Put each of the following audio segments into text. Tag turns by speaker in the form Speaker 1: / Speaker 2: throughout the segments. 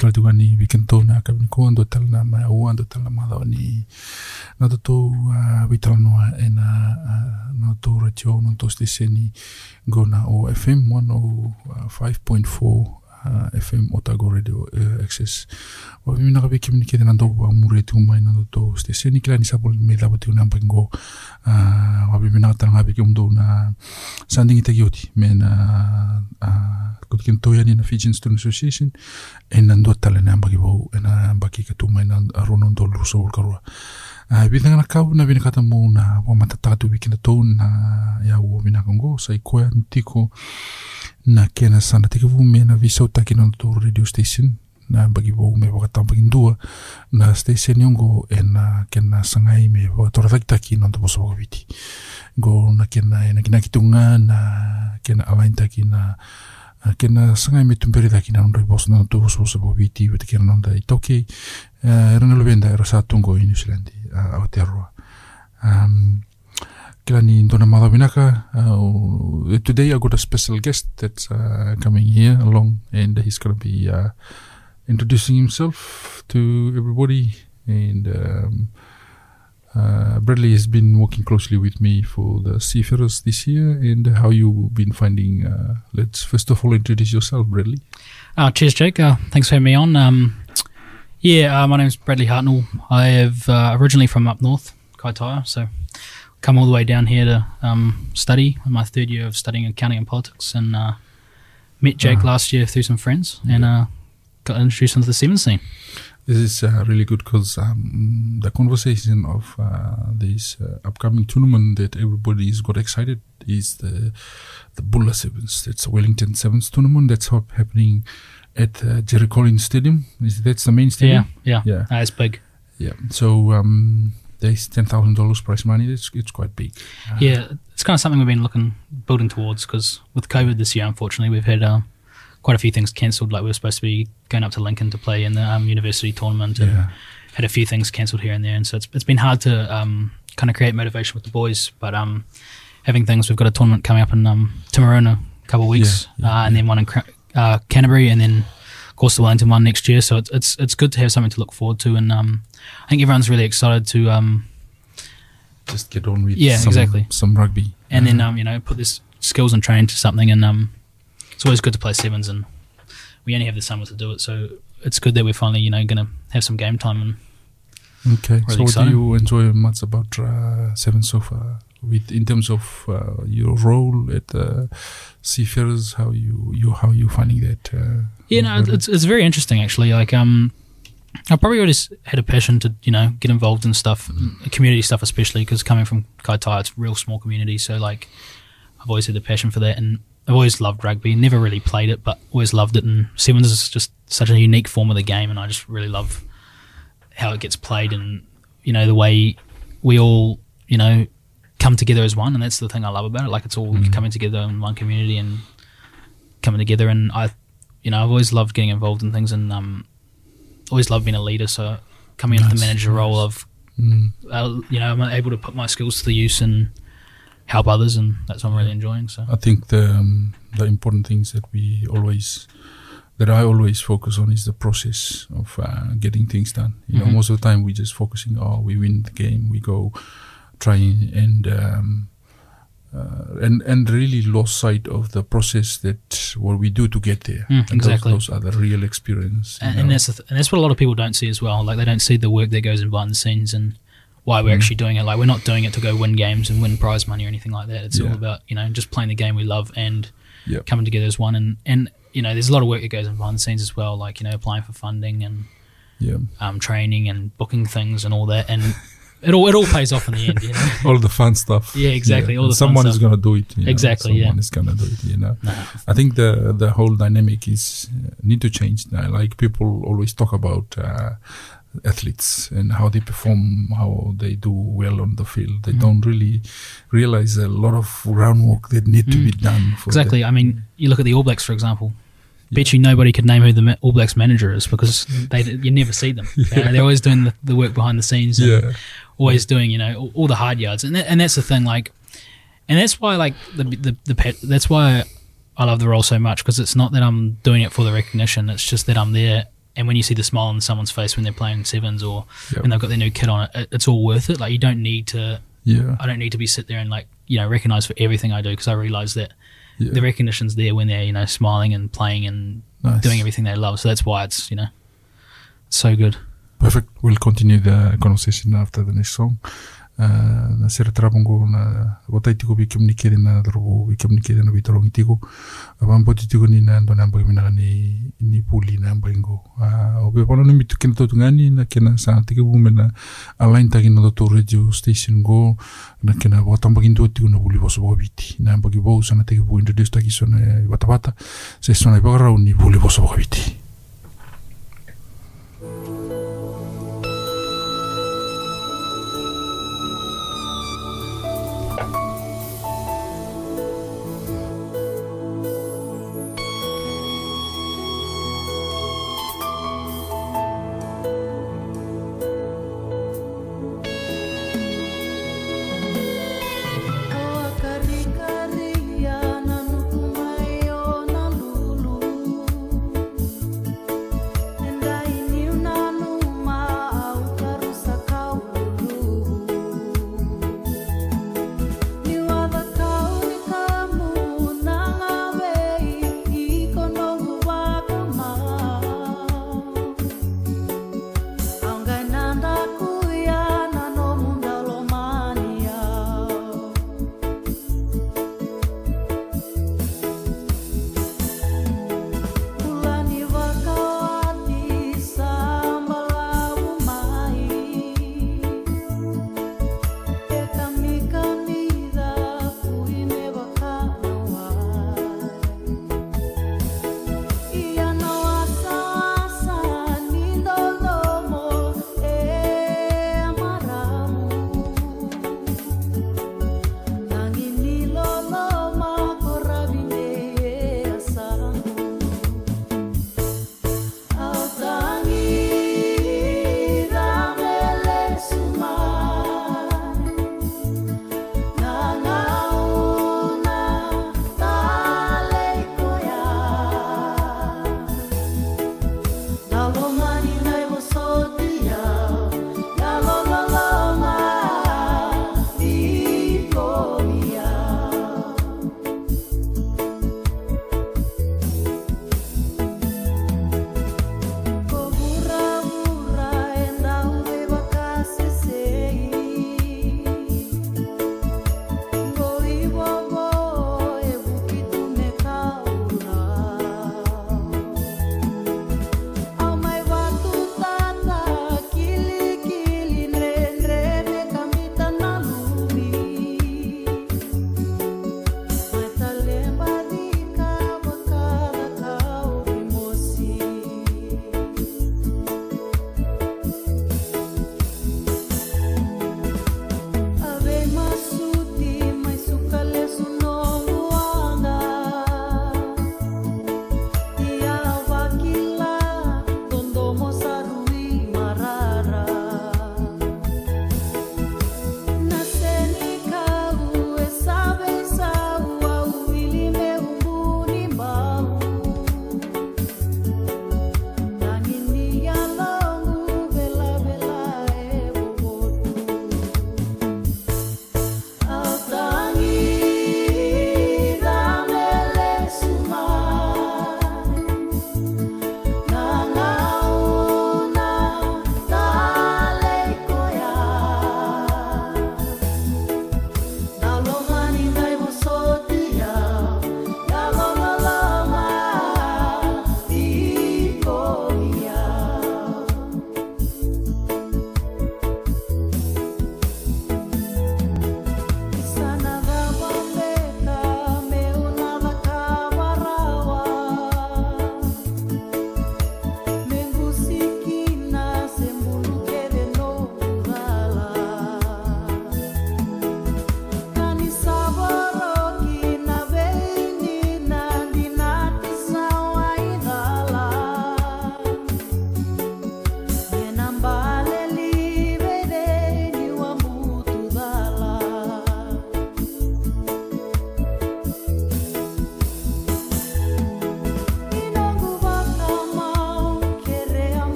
Speaker 1: Tala tuga ni weekend to na ka ko ando tala na mai o ando tala ma ni. Na to to vitala no e na no to ratio no to station go na o FM 105.4 uh, FM Otago Radio uh, Access. Wa mi na ka beki mini kete nando wa mure tu mai nando to station ni. Kila ni sapo me la botu na mpango. Uh, wa mi na ka tanga beki umdo na sanding ita kioti me na uh, kot kin toya ni na Fijian Student Association e nando tala na mbaki wau e na mbaki ka tu mai na rono ndo luso ulkarua. Uh, Bithanga na kau na vina kata mo na wa matatatu wiki na tau na ya ua vina kongo sa i koea ntiko na kena sana te kivu me na visa utaki na to radio station na bagi bo me waka tampa ndua na station yongo e na kena sangai me waka tora taki taki na to boso viti go na kena e na kina kitunga na kena alain taki na kena sangai me tumpere taki na nondoi boso na to boso boso viti wate kena nonda i toki e rana lo venda e rasa tungo i Aotearoa um. Uh, today I got a special guest that's uh, coming here along, and he's going to be uh, introducing himself to everybody. And um, uh, Bradley has been working closely with me for the Seafarers this year. And how you've been finding? Uh, let's first of all introduce yourself, Bradley.
Speaker 2: Uh, cheers, Jake. Uh, thanks for having me on. Um, yeah, uh, my name's Bradley Hartnell. I have uh, originally from up north, Kaitaia, so come all the way down here to um, study. In my third year of studying accounting and politics, and uh, met Jake
Speaker 1: Uh-huh.
Speaker 2: last year through some friends and uh, got introduced into the seven scene.
Speaker 1: This is uh, really good because um, the conversation of uh, this uh, upcoming tournament that everybody's got excited is the the Bula Sevens. That's the Wellington Sevens tournament that's happening at uh, Jerry Collins Stadium. Is that's the main stadium?
Speaker 2: yeah,
Speaker 1: Yeah.
Speaker 2: Uh, it's big.
Speaker 1: Yeah. So um, there's ten thousand dollars prize money. It's it's quite big. Uh,
Speaker 2: Yeah, it's kind of something we've been looking building towards because with COVID this year, unfortunately, we've had uh, quite a few things cancelled. Like we were supposed to be going up to Lincoln to play in the um, university tournament, and
Speaker 1: Yeah.
Speaker 2: had a few things cancelled here and there, and so it's it's been hard to um, kind of create motivation with the boys. But um, having things, we've got a tournament coming up in um, a couple of weeks,
Speaker 1: Yeah, yeah,
Speaker 2: uh, and then one in uh, Canterbury, and then of course the Wellington one next year. So it's it's it's good to have something to look forward to, and um, I think everyone's really excited to um,
Speaker 1: Just get on with
Speaker 2: Yeah,
Speaker 1: some,
Speaker 2: exactly.
Speaker 1: some rugby.
Speaker 2: and then um, you know put this skills and training to something and um, it's always good to play sevens and we only have the summer to do it so it's good that we're finally you know going to have some game time and
Speaker 1: Okay.
Speaker 2: Really
Speaker 1: so, what
Speaker 2: exciting.
Speaker 1: do you enjoy much about uh, Seven so far? With in terms of uh, your role at uh, Seafarers, how you you how you finding that? Uh,
Speaker 2: yeah no it's, it's very interesting actually like um I probably always had a passion to you know get involved in stuff community stuff especially because coming from Kaitai it's a real small community so like I've always had the passion for that and I've always loved rugby never really played it but always loved it and sevens is just such a unique form of the game and I just really love how it gets played and you know the way we all you know come together as one and that's the thing I love about it like it's all
Speaker 1: Mm.
Speaker 2: coming together in one community and coming together and I you know I've always loved getting involved in things and um always loved being a leader so coming into the
Speaker 1: Nice,
Speaker 2: manager role of
Speaker 1: Mm.
Speaker 2: uh, you know I'm able to put my skills to the use and help others and that's what I'm really enjoying so
Speaker 1: I think the um, the important things that we always that I always focus on is the process of uh, getting things done. You know,
Speaker 2: Mhm.
Speaker 1: most of the time we just focusing. Oh, we win the game. We go trying and. Um, uh, and and really lost sight of the process that what we do to get there.
Speaker 2: Mm,
Speaker 1: and
Speaker 2: exactly.
Speaker 1: Those, those are the real experience.
Speaker 2: and, and that's th- and that's what a lot of people don't see as well. Like they don't see the work that goes in behind the scenes and why we're
Speaker 1: Mhm.
Speaker 2: actually doing it. Like we're not doing it to go win games and win prize money or anything like that. It's
Speaker 1: Yeah.
Speaker 2: all about you know just playing the game we love and
Speaker 1: Yep.
Speaker 2: coming together as one. And and you know there's a lot of work that goes in behind the scenes as well. Like you know applying for funding and
Speaker 1: yeah.
Speaker 2: um, training and booking things and all that. And it all it all pays off in the end. You know.
Speaker 1: all the fun stuff.
Speaker 2: Yeah, exactly, all the fun
Speaker 1: someone is gonna do it. you know.
Speaker 2: Exactly, yeah.
Speaker 1: Someone is gonna do it. You know.
Speaker 2: No.
Speaker 1: I think the the whole dynamic is uh, need to change. now. Like people always talk about uh, athletes and how they perform, how they do well on the field. They
Speaker 2: Mhm.
Speaker 1: don't really realize a lot of groundwork that need to
Speaker 2: Mm.
Speaker 1: be done. For
Speaker 2: Exactly. I mean, you look at the All Blacks, for example. Bet you nobody could name who the All Blacks manager is because they you never see them. Know, they're always doing the, the work behind the scenes. And
Speaker 1: Yeah,
Speaker 2: Always doing you know all, all the hard yards, and that, and that's the thing. Like, and that's why like the the, the pet, that's why I love the role so much because it's not that I'm doing it for the recognition. It's just that I'm there. And when you see the smile on someone's face when they're playing sevens or
Speaker 1: Yep.
Speaker 2: when they've got their new kit on, it, it's all worth it. Like you don't need to
Speaker 1: yeah,
Speaker 2: I don't need to be sit there and like you know recognize for everything I do because I realize that
Speaker 1: yeah.
Speaker 2: the recognition's there when they're you know smiling and playing and
Speaker 1: Nice.
Speaker 2: doing everything they love. So that's why it's you know so good.
Speaker 1: Perfect. We'll continue the conversation after the next song. naseratra bongo na wata itiko bi kemni na drobo bi kemni kere na bitoro itiko bampo itiko ni na ndo nambo mina ni ni puli na mbengo obe pono ni mitu kento tungani na kena sa tiki bume na alain tagi na to radio station go na kena wata mbagi ndo tiko na puli boso bobiti na mbagi boso sana tiki bu introduce tagi sona wata wata se sona bogara ni puli boso
Speaker 3: bobiti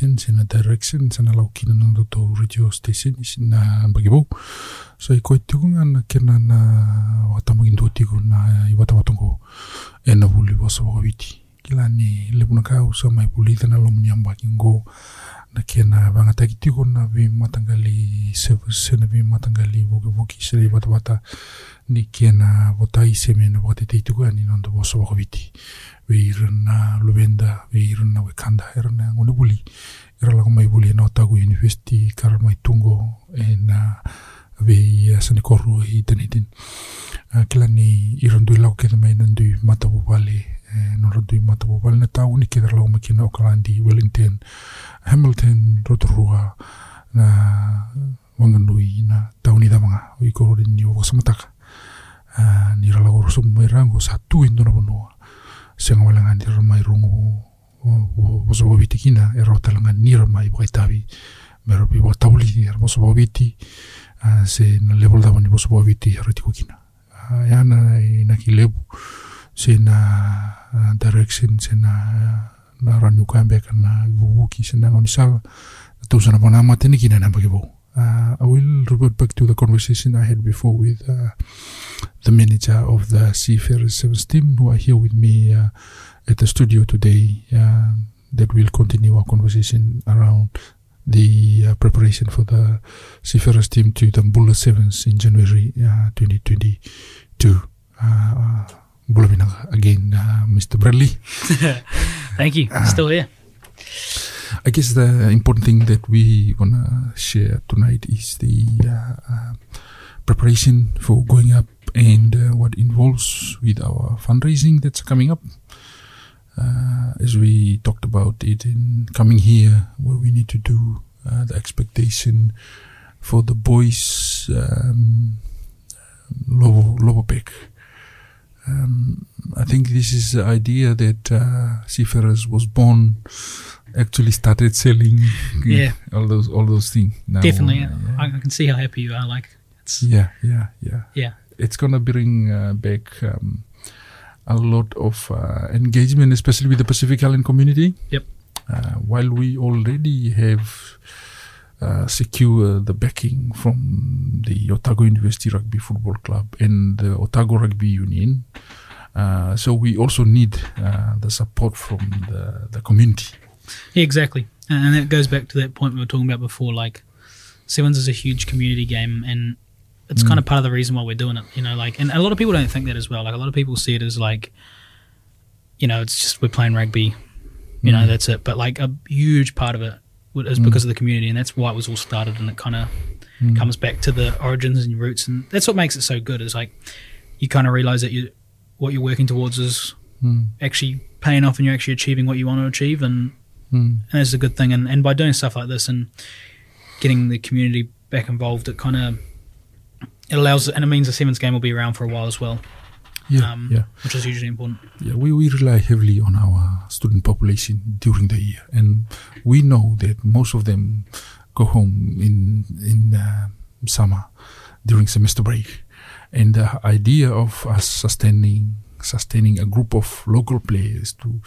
Speaker 3: sensi na
Speaker 1: direction sana laukina na do to radio station isina bagi bau so i koi tiku ngana kena na wata magin do tiku na i wata watongo e na vuli wasa wakawiti Kila ni lepuna kau mai puli tana lomuni ambaki ngō na kia na vangataki tiko na vi matangali service na vi matangali voki voki sere wata wata ni kia na votai se me na wakati te tuku ani nanda wasa wakawiti vi irana luvenda vi irana wekanda irana ngone buli irala mai buli na otagu university kara mai tungo e na vi sani koru i ni irandui lau mai nandui matapu wale e no randui matapu wale na tau ni keda lau mai kina Aucklandi, Wellington. Hamilton, Rotorua na wanganui na tau ni damanga. O i korore ni o wasamataka uh, ni rala oro so mai rango sa tu indo na wanua senga walanga ni rala mai rongo o waso wawiti kina. E rao talanga ni rala mai waitawi me rapi wa tauli ni rala waso wawiti uh, se na level dawa ni waso wawiti rati ko kina. Uh, yana i na ki lebu. Se na uh, direction se na uh, na ranu kambeka na wuki kina uh, I will revert back to the conversation I had before with uh, the manager of the Seafarers Sevens team who are here with me uh, at the studio today uh, that will continue our conversation around the uh, preparation for the Seafarers team to the Bula Sevens in January uh, 2022. Uh, Bula again, uh, Mr. Bradley.
Speaker 2: Thank you. Still here.
Speaker 1: I guess the important thing that we want to share tonight is the uh, uh, preparation for going up and uh, what involves with our fundraising that's coming up. Uh, as we talked about it in coming here, what we need to do, uh, the expectation for the boys um, lower, lower back. Um, I think this is the idea that uh, Seafarers was born actually started selling
Speaker 2: Yeah.
Speaker 1: all those all those things now,
Speaker 2: Definitely.
Speaker 1: uh,
Speaker 2: I, I can see how happy you are. Like, it's,
Speaker 1: yeah yeah yeah
Speaker 2: yeah.
Speaker 1: it's gonna bring uh, back um, a lot of uh, engagement especially with the Pacific Island community
Speaker 2: Yep.
Speaker 1: uh, while we already have uh, secured the backing from the Otago University Rugby Football Club and the Otago Rugby Union uh, so we also need uh, the support from the, the community
Speaker 2: Yeah, exactly. And, that goes back to that point we were talking about before. Like, Sevens is a huge community game, and it's kind of part of the reason why we're doing it. You know, like, and a lot of people don't think that as well. Like, a lot of people see it as like, you know, it's just we're playing rugby. You know, that's it. But like a huge part of it is because of the community, and that's why it was all started. And it kind of comes back to the origins and roots, and that's what makes it so good. Is like you kind of realize that you what you're working towards is
Speaker 1: Mm.
Speaker 2: actually paying off, and you're actually achieving what you want to achieve, and
Speaker 1: Mm.
Speaker 2: and it's a good thing. And, and by doing stuff like this and getting the community back involved, it kind of it allows and it means the Sevens game will be around for a while as well,
Speaker 1: yeah
Speaker 2: um,
Speaker 1: yeah.
Speaker 2: which is hugely important.
Speaker 1: Yeah, we, we rely heavily on our student population during the year, and we know that most of them go home in in uh, summer during semester break, and the idea of us sustaining sustaining a group of local players to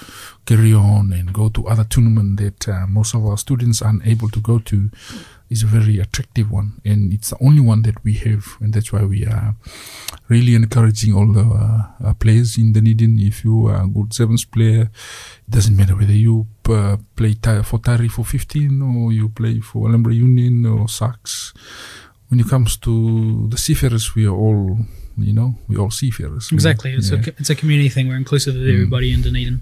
Speaker 1: carry on and go to other tournament that uh, most of our students aren't able to go to is a very attractive one and it's the only one that we have and that's why we are really encouraging all the uh, uh, players in Dunedin. If you are a good sevens player it doesn't matter whether you uh, play for Taieri for 15 or you play for Alhambra Union or Sax when it comes to the seafarers we are all you know we all seafarers. We-
Speaker 2: Exactly, it's
Speaker 1: yeah,
Speaker 2: a it's a community thing. We're inclusive of everybody in Dunedin,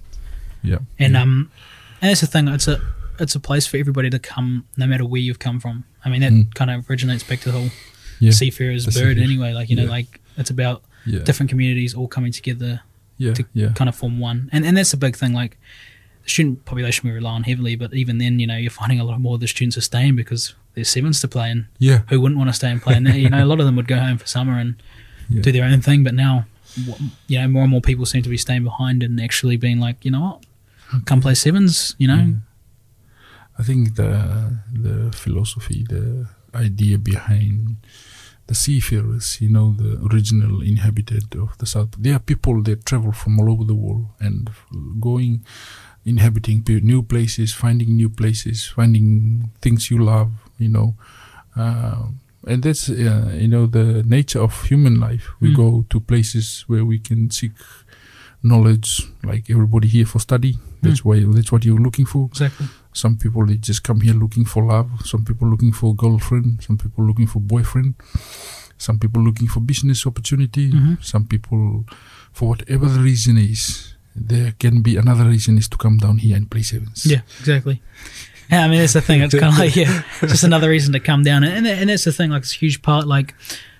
Speaker 1: yeah.
Speaker 2: And um, and that's the thing. It's a it's a place for everybody to come, no matter where you've come from. I mean, that
Speaker 1: Mm.
Speaker 2: kind of originates back to the whole
Speaker 1: yeah,
Speaker 2: seafarers
Speaker 1: the
Speaker 2: bird
Speaker 1: seafarer.
Speaker 2: anyway. Like you know,
Speaker 1: Yeah.
Speaker 2: like it's about
Speaker 1: yeah,
Speaker 2: different communities all coming together to kind of form one. And and that's the big thing. Like the student population we rely on heavily, but even then, you know, you're finding a lot more of the students are staying because there's sevens to play, and
Speaker 1: yeah,
Speaker 2: who wouldn't want to stay and play? And you know, a lot of them would go home for summer and do their own thing. But now, you know, more and more people seem to be staying behind and actually being like, you know what, come play sevens. You know.
Speaker 1: I think the the philosophy, the idea behind the seafarers, you know, the original inhabited of the South. There are people that travel from all over the world and going, inhabiting new places, finding new places, finding things you love, you know. Uh, and that's, uh, you know, the nature of human life. We
Speaker 2: Mm.
Speaker 1: go to places where we can seek knowledge, like everybody here for study. That's why, that's what you're looking for.
Speaker 2: Exactly.
Speaker 1: Some people they just come here looking for love. Some people looking for girlfriend. Some people looking for boyfriend. Some people looking for business opportunity.
Speaker 2: Mhm.
Speaker 1: Some people, for whatever the reason is, there can be another reason is to come down here and play sevens.
Speaker 2: Yeah, exactly. Yeah, I mean that's the thing. It's kind of like yeah, just another reason to come down, and and that's the thing. Like it's a huge part. Like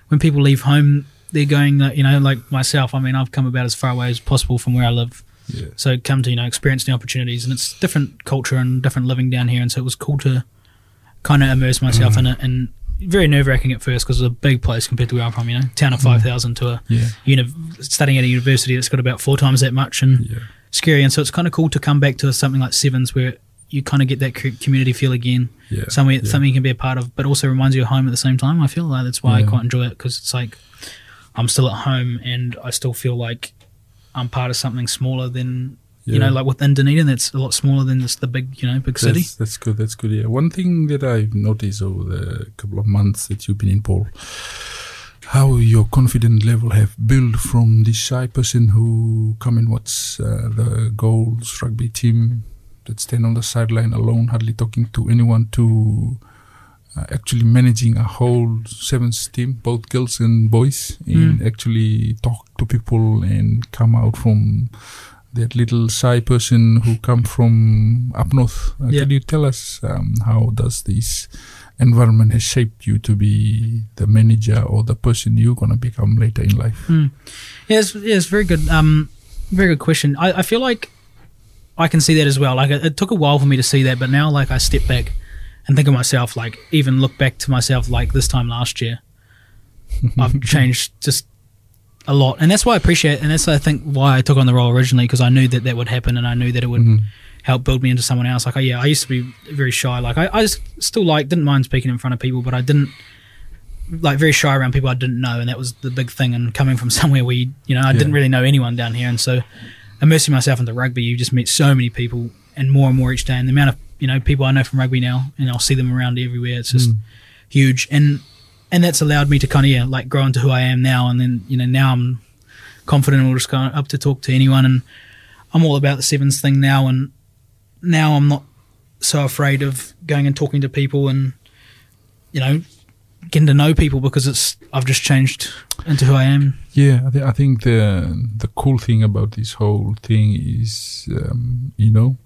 Speaker 2: when people leave home, they're going. You know, like myself. I mean, I've come about as far away as possible from where I live.
Speaker 1: Yeah.
Speaker 2: So come to you know experience new opportunities, and it's different culture and different living down here, and so it was cool to kind of immerse myself in mm. it, and very nerve wracking at first because it's a big place compared to where I'm from. You know, town of mm. five thousand to a
Speaker 1: Yeah.
Speaker 2: uni- studying at a university that's got about four times that much, and
Speaker 1: Yeah.
Speaker 2: scary. And so it's kind of cool to come back to something like Sevens where you kind of get that community feel again,
Speaker 1: Yeah.
Speaker 2: somewhere
Speaker 1: yeah.
Speaker 2: something you can be a part of, but also reminds you of home at the same time. I feel like that's why I quite enjoy it because it's like I'm still at home and I still feel like I'm part of something smaller than you know, like within Dunedin, that's a lot smaller than just the big, you know, big city.
Speaker 1: That's, that's good. That's good. Yeah. One thing that I've noticed over the couple of months that you've been involved, how your confidence level have built from this shy person who come and watch uh, the goals rugby team that stand on the sideline alone, hardly talking to anyone, to uh, actually managing a whole sevens team, both girls and boys, and actually talk to people and come out from that little shy person who come from up north. Uh,
Speaker 2: Yeah.
Speaker 1: Can you tell us um, how does this environment has shaped you to be the manager or the person you're gonna become later in life?
Speaker 2: Mm. Yeah, it's, yeah, it's very good. Um, very good question. I, I feel like I can see that as well. Like it, it took a while for me to see that, but now like I step back and think of myself, like even look back to myself, like this time last year, I've changed just a lot, and that's why I appreciate, it. and that's I think why I took on the role originally because I knew that that would happen, and I knew that it would
Speaker 1: Mhm.
Speaker 2: help build me into someone else. Like, I, yeah, I used to be very shy. Like, I, I just still like didn't mind speaking in front of people, but I didn't like very shy around people I didn't know, and that was the big thing. And coming from somewhere where you, you know I didn't really know anyone down here, and so immersing myself into rugby, you just meet so many people, and more and more each day. And the amount of you know people I know from rugby now, and I'll see them around everywhere. It's just
Speaker 1: Mm.
Speaker 2: huge, and and that's allowed me to kind of yeah like grow into who I am now. And then you know now I'm confident and just go up to talk to anyone, and I'm all about the sevens thing now, and now I'm not so afraid of going and talking to people and you know getting to know people because it's I've just changed into who I am.
Speaker 1: Yeah, I, th- I think the the cool thing about this whole thing is, um, you know,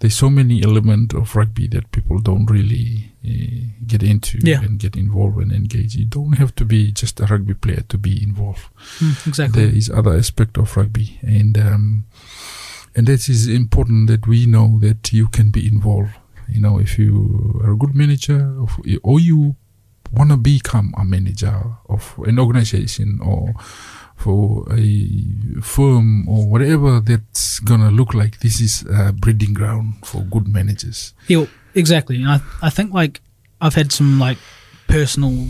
Speaker 1: there's so many elements of rugby that people don't really uh, get into
Speaker 2: Yeah.
Speaker 1: and get involved and engage. You don't have to be just a rugby player to be involved.
Speaker 2: exactly.
Speaker 1: There is other aspect of rugby, and um, and that is important that we know that you can be involved. You know, if you are a good manager, of, or you want to become a manager of an organization or for a firm or whatever that's gonna look like, this is a breeding ground for good managers.
Speaker 2: Yeah, exactly. And I I think like I've had some like personal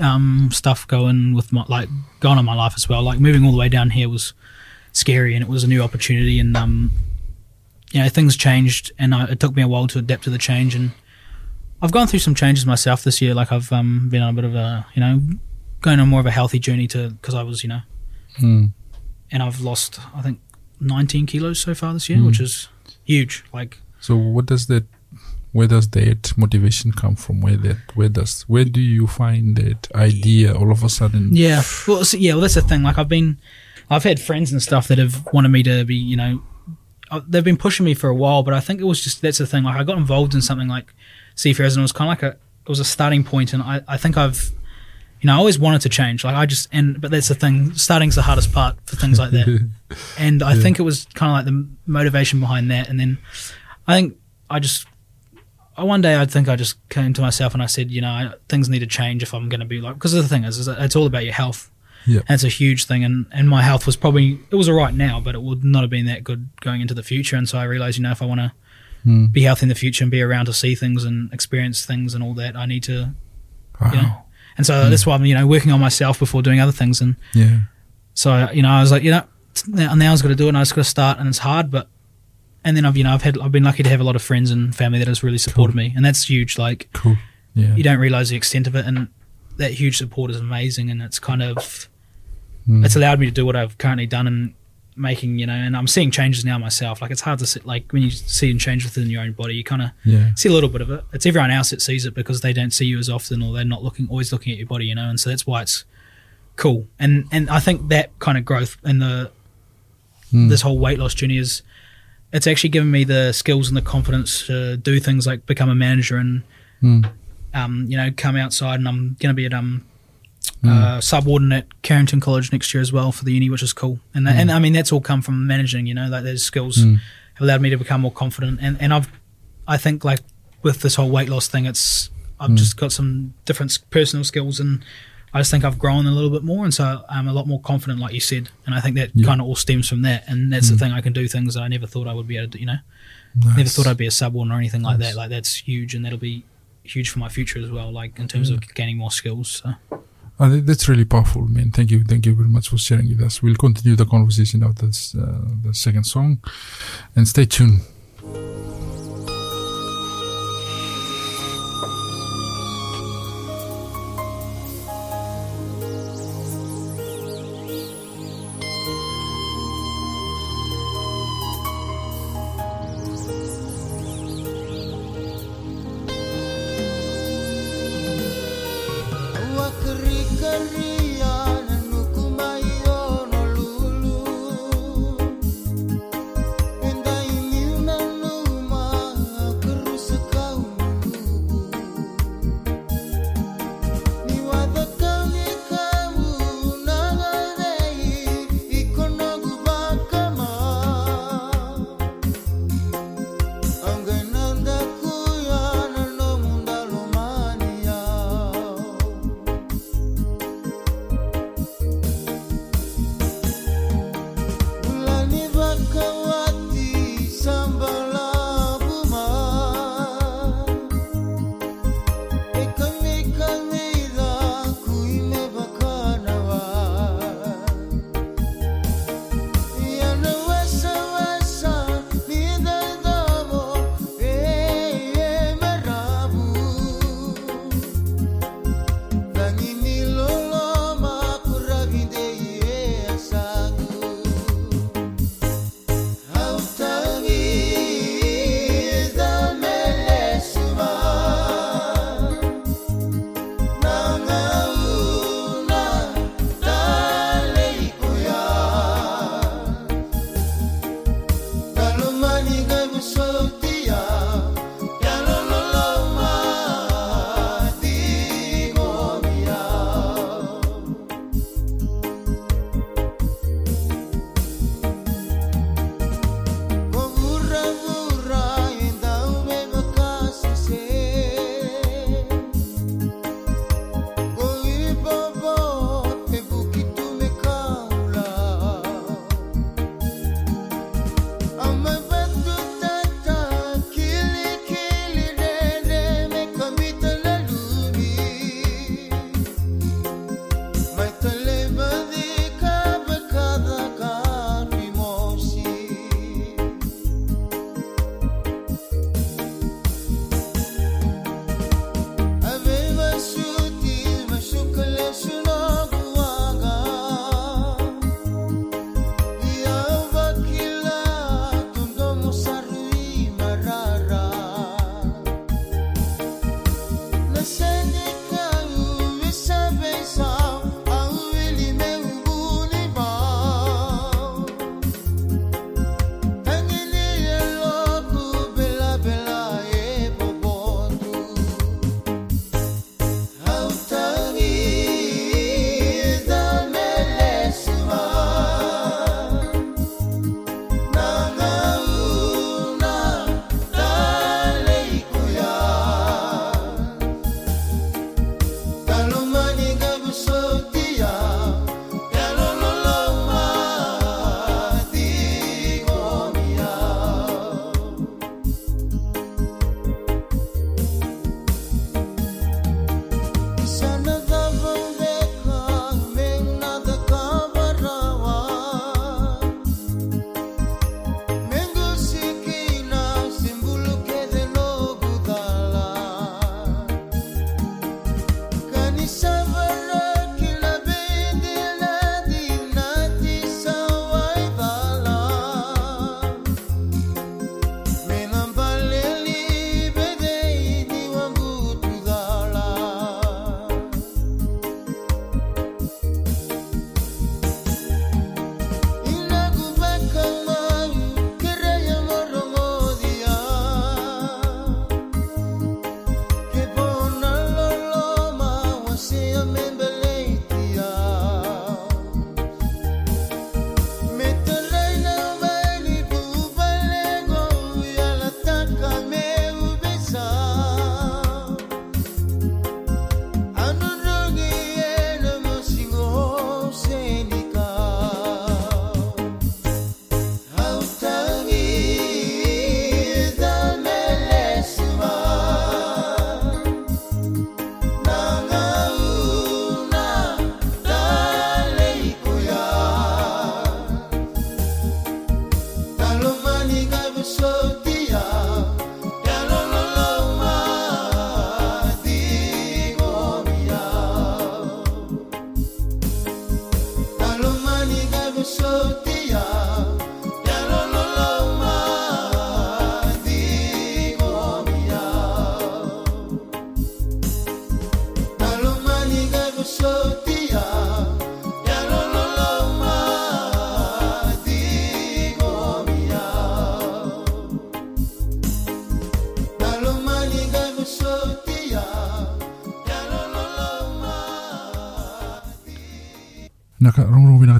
Speaker 2: um stuff going with my like going on my life as well. Like moving all the way down here was scary and it was a new opportunity and um you know things changed and I, it took me a while to adapt to the change and I've gone through some changes myself this year. Like I've um been on a bit of a you know going on more of a healthy journey to because I was you know
Speaker 1: Hmm.
Speaker 2: and I've lost I think 19 kilos so far this year,
Speaker 1: Mm.
Speaker 2: which is huge. Like
Speaker 1: So what does that where does that motivation come from? Where that where does where do you find that idea all of a sudden?
Speaker 2: Yeah. Well, so, yeah. Well, that's the thing. Like, I've been, I've had friends and stuff that have wanted me to be, you know, uh, they've been pushing me for a while. But I think it was just that's the thing. Like, I got involved in something like Seafarers, and it was kind of like a, it was a starting point, and I, I think I've, you know, I always wanted to change. Like, I just, and but that's the thing. Starting's the hardest part for things like that. and I
Speaker 1: Yeah.
Speaker 2: think it was kind of like the motivation behind that. And then I think I just. I- One day I think I just came to myself and I said, you know, I- things need to change if I'm going to be like, because the thing is, is it's all about your health.
Speaker 1: Yeah.
Speaker 2: And it's a huge thing. And, and my health was probably, it was all right now, but it would not have been that good going into the future. And so I realized, you know, if I want to
Speaker 1: Hmm.
Speaker 2: be healthy in the future and be around to see things and experience things and all that, I need to,
Speaker 1: Wow.
Speaker 2: you know. And so that's why I'm you know working on myself before doing other things. And
Speaker 4: Yeah.
Speaker 2: so you know I was like you know now, now I was going to do it and I was going to start and it's hard, but and then I've you know I've had I've been lucky to have a lot of friends and family that has really supported me, and that's huge. Like
Speaker 4: Cool. Yeah.
Speaker 2: you don't realize the extent of it, and that huge support is amazing, and it's kind of
Speaker 4: Mm.
Speaker 2: it's allowed me to do what I've currently done and making you know, and I'm seeing changes now myself. Like it's hard to sit like when you see and change within your own body, you kind of
Speaker 4: Yeah.
Speaker 2: see a little bit of it. It's everyone else that sees it because they don't see you as often, or they're not looking always looking at your body, you know, and so that's why it's cool. And and I think that kind of growth in the
Speaker 4: Mm.
Speaker 2: this whole weight loss journey is it's actually given me the skills and the confidence to do things like become a manager and
Speaker 4: Mm.
Speaker 2: um, you know, come outside and I'm going to be at um,
Speaker 4: Mm.
Speaker 2: uh, subordinate at Carrington College next year as well for the uni, which is cool. And that, and I mean that's all come from managing. You know, like those skills
Speaker 4: Mm.
Speaker 2: have allowed me to become more confident. And and I've I think like with this whole weight loss thing, it's I've
Speaker 4: Mm.
Speaker 2: just got some different personal skills and. I just think I've grown a little bit more, and so I'm a lot more confident, like you said. And I think that
Speaker 4: Yeah.
Speaker 2: kind of all stems from that. And that's
Speaker 4: Mm.
Speaker 2: the thing I can do things that I never thought I would be able to. do, You know, never thought I'd be a subordinate or anything like
Speaker 4: Nice.
Speaker 2: that. Like that's huge, and that'll be huge for my future as well. Like in terms of gaining more skills. So.
Speaker 4: Uh, that's really powerful, man. Thank you, thank you very much for sharing with us. We'll continue the conversation after this, uh, the second song, and stay tuned.
Speaker 1: Hickory.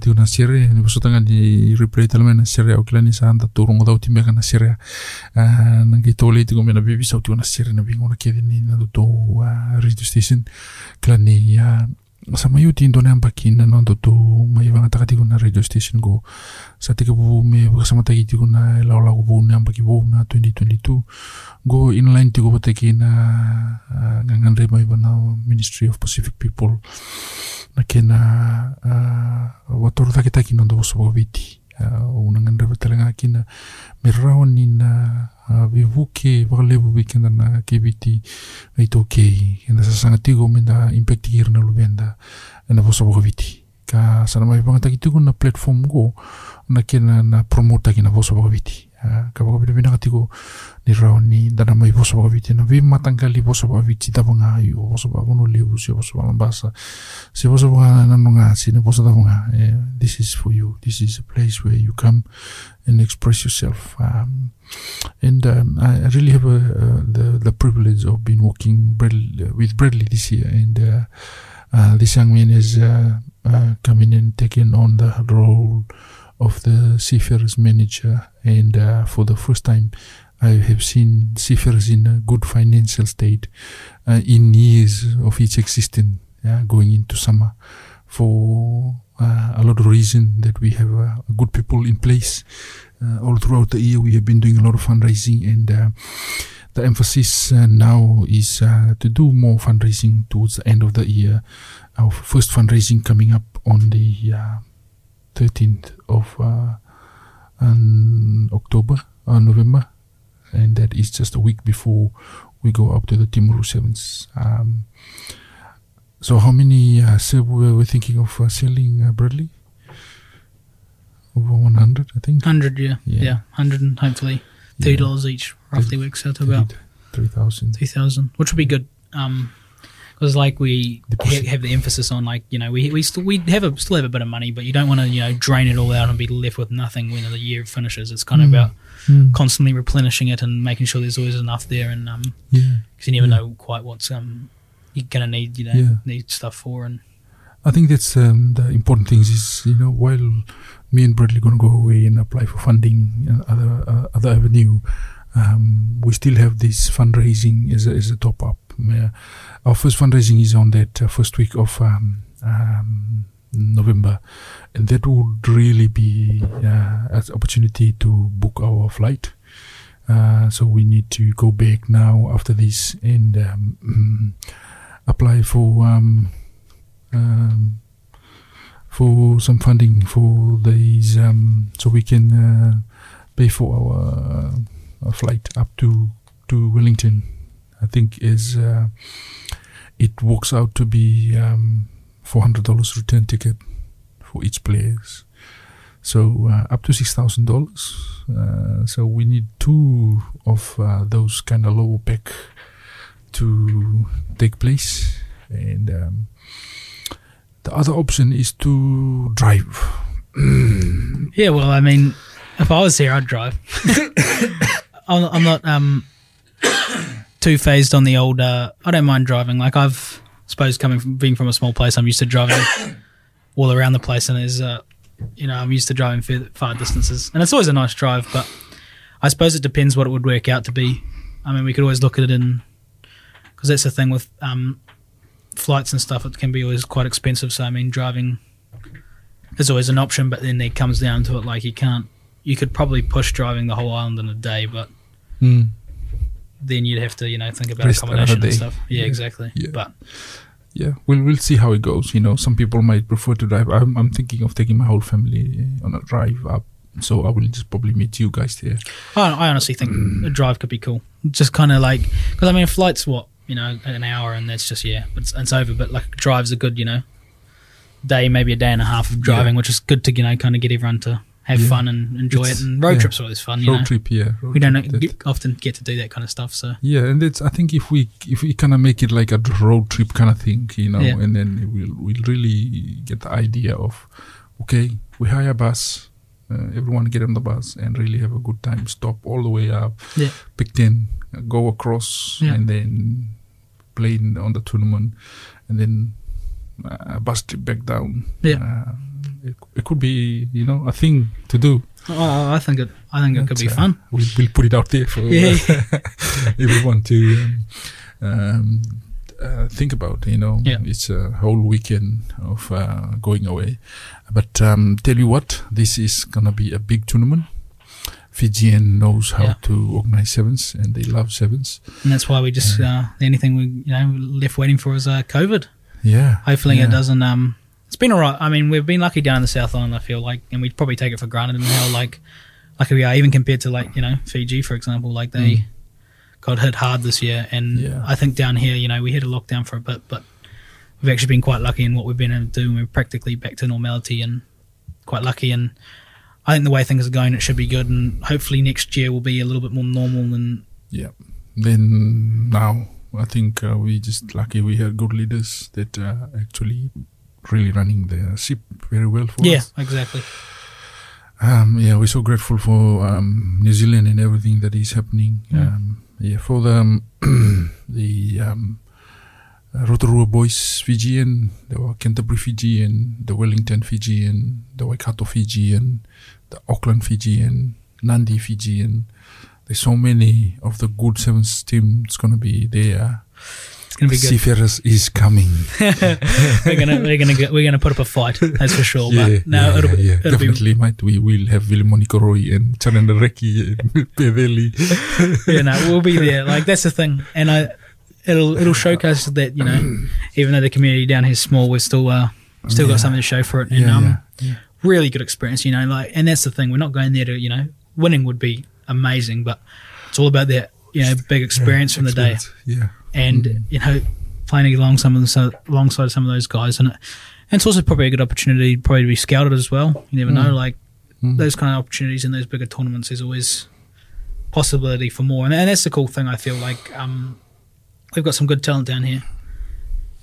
Speaker 1: Rongrong bina kati na sere ni boso tanga ni replay talma na sere au kila ni sa anda turong dau timbe kana sere Ah, nang ki tole ti gomena bibi sa tu na sere na bingo na kede ni na to radio station. Kila ni ah, sa mayu ti ndo na bakin na ndo to mai vanga takati na radio station go. Sa te bu me sa mata ki ti na la la bu na baki bu na 2022 go inline ti go bateki na ah, ngangan re mai bana Ministry of Pacific People na kena uh, watoru take taki no ndo so viti uh, una ngandra betalanga kina me rao ni na uh, vivuke wakalevu vikenda na kibiti ai to kei. Kenda sa sanga tigo menda impact kir na lubenda na boso viti ka sana mai banga taki tigo na platform go na kena na promote taki na katigo ni ni dana mai na bono levu si si eh, this is for you. This is a place where you come and express yourself. Um, and um, I I really have uh, the the privilege of being working Bradley, with Bradley this year. And uh, uh, this young man has uh, uh, come in and taken on the role of the seafarers manager and uh, for the first time I have seen seafarers in a good financial state uh, in years of its existence yeah, going into summer for uh, a lot of reason that we have uh, good people in place. Uh, all throughout the year we have been doing a lot of fundraising and uh, the emphasis uh, now is to do more fundraising towards the end of the year. Our first fundraising coming up on the uh, 13th of um, October uh, November and that is just a week before we go up to the Timaru Sevens um, so how many uh, sub were we thinking of uh, selling uh, Bradley over 100 I think
Speaker 2: 100, yeah.
Speaker 1: Yeah.
Speaker 2: Yeah, 100 and hopefully $30 each roughly works out to about
Speaker 1: 3,000.
Speaker 2: 3,000, which would be good um because like we ha- have the emphasis on like you know we we still we have a still have a bit of money but you don't want to you know drain it all out and be left with nothing when the year finishes it's kind of
Speaker 1: Mm.
Speaker 2: about
Speaker 1: Mm.
Speaker 2: constantly replenishing it and making sure there's always enough there and um
Speaker 1: yeah
Speaker 2: because you never
Speaker 1: Yeah.
Speaker 2: know quite what's um you're gonna need you know
Speaker 1: Yeah.
Speaker 2: need stuff for and
Speaker 1: I think that's um, the important things is you know while me and Bradley gonna go away and apply for funding and other uh, other avenue, um, we still have this fundraising as a, as a top up. Our first fundraising is on that uh, first week of um, um, November, and that would really be uh, an opportunity to book our flight. Uh, so we need to go back now after this and um, apply for um, um, for some funding for these, um, so we can pay for our, our flight up to to Wellington. I think is uh, it works out to be um, four hundred dollars return ticket for each players. So uh, up to six thousand dollars. Uh, so we need two of uh, those kind of low pack to take place, and um, the other option is to drive.
Speaker 2: yeah well i mean if i was here i'd drive I'm, I'm not um too phased on the old uh i don't mind driving. Like i've suppose coming from being from a small place i'm used to driving all around the place and there's uh you know i'm used to driving far, far distances. And it's always a nice drive but i suppose it depends what it would work out to be. I mean we could always look at it in because that's the thing with um flights and stuff it can be always quite expensive. So i mean driving is always an option but then it comes down to it like you can't you could probably push driving the whole island in a day but then you'd have to you know think about
Speaker 1: Rest
Speaker 2: accommodation and stuff yeah,
Speaker 1: Yeah.
Speaker 2: exactly
Speaker 1: Yeah.
Speaker 2: but
Speaker 1: Yeah, we'll we'll see how it goes. You know, some people might prefer to drive. I'm I'm thinking of taking my whole family eh, on a drive up. So I will just probably meet you guys there.
Speaker 2: I, I honestly think a drive could be cool. Just kind of like because I mean, a flight's what you know, an hour, and that's just yeah, it's, it's over. But like drives are good, you know, day maybe a day and a half of driving, which is good to you know kind of get everyone to have
Speaker 1: Yeah.
Speaker 2: fun and enjoy
Speaker 1: It's-
Speaker 2: it. And road
Speaker 1: yeah.
Speaker 2: trips are always fun, you
Speaker 1: road
Speaker 2: know.
Speaker 1: trip, yeah. road
Speaker 2: We don't
Speaker 1: trip,
Speaker 2: get, often get to do that kind of stuff, so
Speaker 1: Yeah, and it's I think if we if we kind of make it like a road trip kind of thing, you know,
Speaker 2: Yeah.
Speaker 1: and then we'll we'll really get the idea of okay, we hire a bus, uh, everyone get on the bus and really have a good time. Stop all the way up,
Speaker 2: Yeah.
Speaker 1: pick ten, uh, go across,
Speaker 2: Yeah.
Speaker 1: and then play in, on the tournament, and then uh, bus trip back down.
Speaker 2: Yeah.
Speaker 1: Uh, it, it could be, you know, a thing to do.
Speaker 2: Oh, I think it. I think it could be
Speaker 1: uh,
Speaker 2: fun.
Speaker 1: We'll, we'll put it out there for
Speaker 2: Yeah.
Speaker 1: want to um, um, uh, think about. You know,
Speaker 2: Yeah.
Speaker 1: it's a whole weekend of uh, going away. But um, tell you what, this is gonna be a big tournament. Fijian knows how
Speaker 2: Yeah.
Speaker 1: to organize sevens, and they love sevens.
Speaker 2: And that's why we just uh, the only thing we you know left waiting for is uh, COVID.
Speaker 1: Yeah.
Speaker 2: Hopefully
Speaker 1: yeah.
Speaker 2: it doesn't. Um, it's been alright. I mean, we've been lucky down in the South Island. I feel like, and we probably take it for granted and how like lucky we are, even compared to like you know Fiji, for example. Like they
Speaker 1: Mm.
Speaker 2: got hit hard this year, and
Speaker 1: Yeah.
Speaker 2: I think down here, you know, we had a lockdown for a bit, but we've actually been quite lucky in what we've been able to do. and We're practically back to normality and quite lucky. And I think the way things are going, it should be good. And hopefully next year will be a little bit more normal than
Speaker 1: Yeah. Then now, I think uh, we just lucky we have good leaders that uh, actually really running the ship very well for
Speaker 2: yeah,
Speaker 1: us.
Speaker 2: Yeah, exactly.
Speaker 1: Um, yeah, we're so grateful for um, New Zealand and everything that is happening.
Speaker 2: Mm.
Speaker 1: Um, yeah, for the um, the um, Rotorua boys Fijian, the Canterbury Fijian, the Wellington Fijian, the Waikato Fijian, the Auckland Fijian, Nandi Fijian. There's so many of the good sevens teams gonna be there.
Speaker 2: It's gonna be good.
Speaker 1: Seafarers is coming.
Speaker 2: we're gonna we're gonna get, we're gonna put up a fight. That's for sure.
Speaker 1: yeah,
Speaker 2: but no,
Speaker 1: yeah,
Speaker 2: it'll,
Speaker 1: yeah,
Speaker 2: it'll be
Speaker 1: definitely, mate. We will have Vilimoni Koroi and Chananda Reki and Peveli.
Speaker 2: yeah, no, we'll be there. Like that's the thing, and I, it'll it'll showcase that you know, even though the community down here is small, we're still uh still
Speaker 1: Yeah.
Speaker 2: got something to show for it, and um, really good experience. You know, like, and that's the thing. We're not going there to you know, winning would be amazing, but it's all about that you know big experience from the day,
Speaker 1: Yeah.
Speaker 2: and
Speaker 1: Mm.
Speaker 2: you know, playing along some of the, so, alongside some of those guys, and, it, and it's also probably a good opportunity probably to be scouted as well. You never
Speaker 1: Mm.
Speaker 2: know, like
Speaker 1: Mm.
Speaker 2: those kind of opportunities in those bigger tournaments is always possibility for more, and, and that's the cool thing. I feel like um, we've got some good talent down here,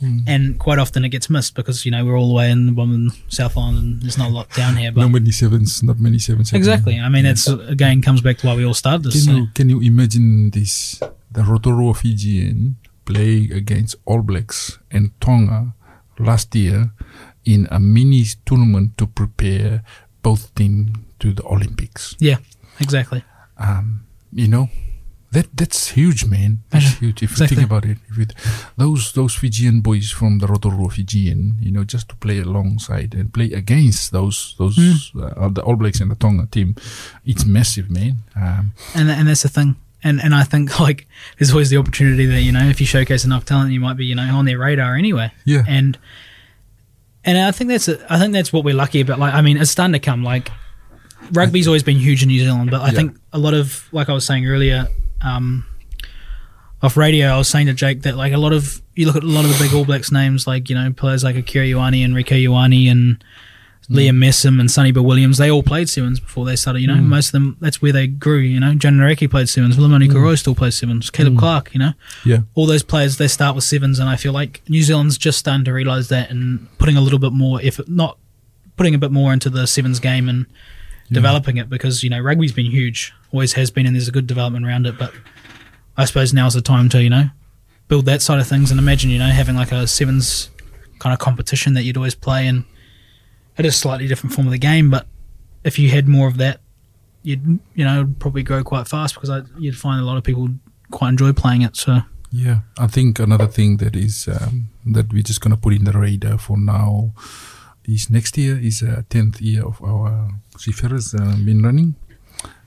Speaker 1: Mm.
Speaker 2: and quite often it gets missed because you know we're all the way in the bottom of South Island, and there's not a lot down here. But
Speaker 1: Not many sevens, not many sevens.
Speaker 2: exactly, I mean, it's again comes back to why we all started this.
Speaker 1: Can you can you imagine this? The Rotorua Fijian playing against All Blacks and Tonga last year in a mini tournament to prepare both teams to the Olympics.
Speaker 2: yeah, exactly.
Speaker 1: Um, you know, that that's huge, man. That's huge. If you think about it, if those those Fijian boys from the Rotorua Fijian, you know, just to play alongside and play against those those uh, the All Blacks and the Tonga team, it's massive, man. Um,
Speaker 2: and and that's the thing. And and I think like there's always the opportunity that you know if you showcase enough talent, you might be you know on their radar anyway.
Speaker 1: yeah,
Speaker 2: And and I think that's I think that's what we're lucky about. Like I mean, it's starting to come. Like rugby's always been huge in New Zealand, but I
Speaker 1: Yeah.
Speaker 2: think a lot of like I was saying earlier. Um, off radio, I was saying to Jake that like a lot of you look at a lot of the big All Blacks names, like you know players like Akira Ioane and Rieko Ioane and Liam Messam and Sonny Bill Williams, they all played sevens before they started. You know,
Speaker 1: Mm.
Speaker 2: most of them that's where they grew. You know, John Nareki played sevens, Limoni
Speaker 1: Mm.
Speaker 2: Still plays sevens, Caleb
Speaker 1: Mm.
Speaker 2: Clarke. You know,
Speaker 1: yeah,
Speaker 2: all those players they start with sevens, and I feel like New Zealand's just starting to realise that and putting a little bit more effort, not putting a bit more into the sevens game and
Speaker 1: Yeah.
Speaker 2: developing it because you know rugby's been huge, always has been, and there's a good development around it. But I suppose now's the time to you know build that side of things and imagine you know having like a sevens kind of competition that you'd always play, and it is a slightly different form of the game, but if you had more of that, you'd you know probably grow quite fast because I, you'd find a lot of people quite enjoy playing it. So.
Speaker 1: yeah. I think another thing that is um, that we're just gonna put in the radar for now is next year is a tenth year of our seafarers uh, been running.